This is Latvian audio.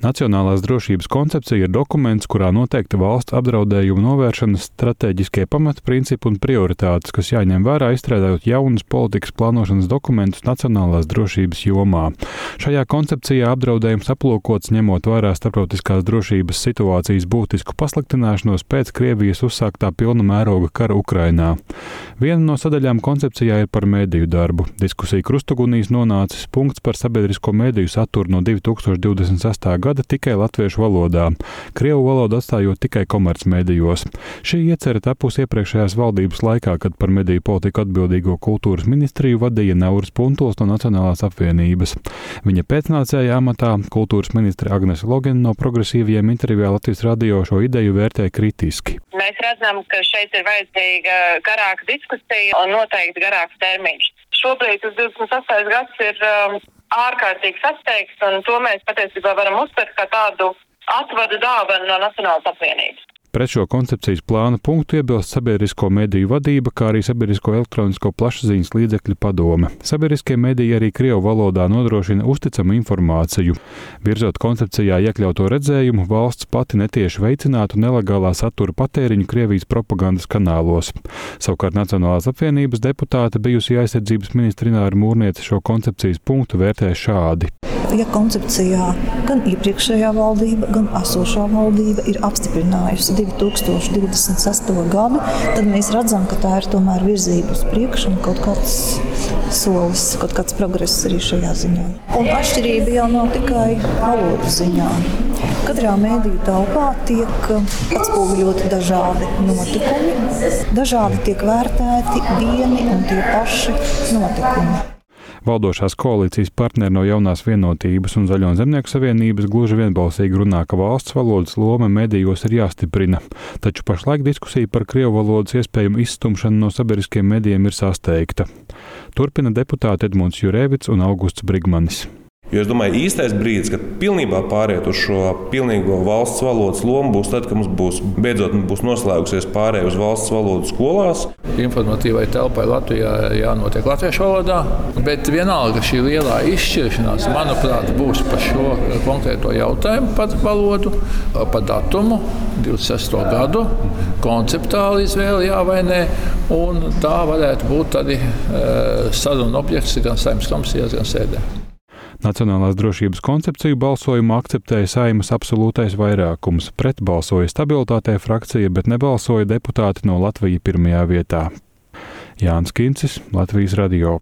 Nacionālās drošības koncepcija ir dokuments, kurā noteikti valsts apdraudējumu novēršanas stratēģiskie pamatprincipi un prioritātes, kas jāņem vērā izstrādājot jaunus politikas plānošanas dokumentus nacionālās drošības jomā. Šajā koncepcijā apdraudējums aplūkots ņemot vērā starptautiskās drošības situācijas būtisku pasliktināšanos pēc Krievijas uzsāktā pilna mēroga kara Ukrainā. Viena no sadaļām koncepcijā ir par mēdīju darbu. Diskusija krustugunīs nonācis punkts par sabiedrisko mēdīju saturu no 2026. gada gada tikai latviešu valodā, krievu valodu atstājot tikai komercmedijos. Šī iecerē tapusi iepriekšējās valdības laikā, kad par mediju politiku atbildīgo kultūras ministriju vadīja Nauris Puntuls no Nacionālās apvienības. Viņa pēcnācēja amatā kultūras ministre Agnes Logena no progresīviem intervijā Latvijas radio šo ideju vērtē kritiski. Mēs redzam, ka šeit ir vajadzīga garāka diskusija un noteikti garāks termiņš. Šobrīd tas 28. gads ir um, ārkārtīgi sasteigts, un to mēs patiesībā varam uztvert kā tādu atvadu dāvanu no Nacionālās apvienības. Pret šo koncepcijas plāna punktu iebilst sabiedrisko mediju vadība, kā arī sabiedrisko elektronisko plašsaziņas līdzekļu padome. Sabiedriskie mediji arī Krievu valodā nodrošina uzticamu informāciju. Virzot koncepcijā iekļauto redzējumu, valsts pati netieši veicinātu nelegālā satura patēriņu Krievijas propagandas kanālos. Savukārt Nacionālās apvienības deputāte bijusi aizsardzības ministra Ināra Mūrniece šo koncepcijas punktu vērtē šādi ja koncepcijā gan iepriekšējā valdība, gan esošā valdība ir apstiprinājusi 2026. gadu, tad mēs redzam, ka tā ir tomēr virzība uz priekšu un kaut kāds solis, kaut kāds progress arī šajā ziņā. Un atšķirība jau nav tikai valodu ziņā. Katrā mēdīju telpā tiek atspoguļoti dažādi notikumi, dažādi tiek vērtēti vieni un tie paši notikumi. Valdošās koalīcijas partneri no jaunās vienotības un Zaļo zemnieku savienības gluži vienbalsīgi runā, ka valsts valodas loma medijos ir jāstiprina, taču pašlaik diskusija par krievu valodas iespējamu izstumšanu no sabiedriskiem medijiem ir sasteigta. Turpina deputāti Edmunds Jurēvits un Augusts Brigmanis. Jo es domāju, īstais brīdis, kad pilnībā pāriet uz šo pilnīgo valsts valodas lomu, būs tad, kad mums būs beidzot būs noslēgusies pārējai uz valsts valodu skolās. Informatīvai telpai Latvijā jānotiek latviešu valodā, bet vienalga šī lielā izšķiršanās, manuprāt, būs par šo konkrēto jautājumu, par valodu, par datumu, 26. gadu, konceptuāli izvēle jā vai nē, tā varētu būt arī e, saruna objekts gan saimnes komisijās, gan sēdē. Nacionālās drošības koncepciju balsojumu akceptēja saimas absolūtais vairākums. Pret balsoja stabilitātē frakcija, bet nebalsoja deputāti no Latvijas pirmajā vietā. Jānis Kincis, Latvijas radio.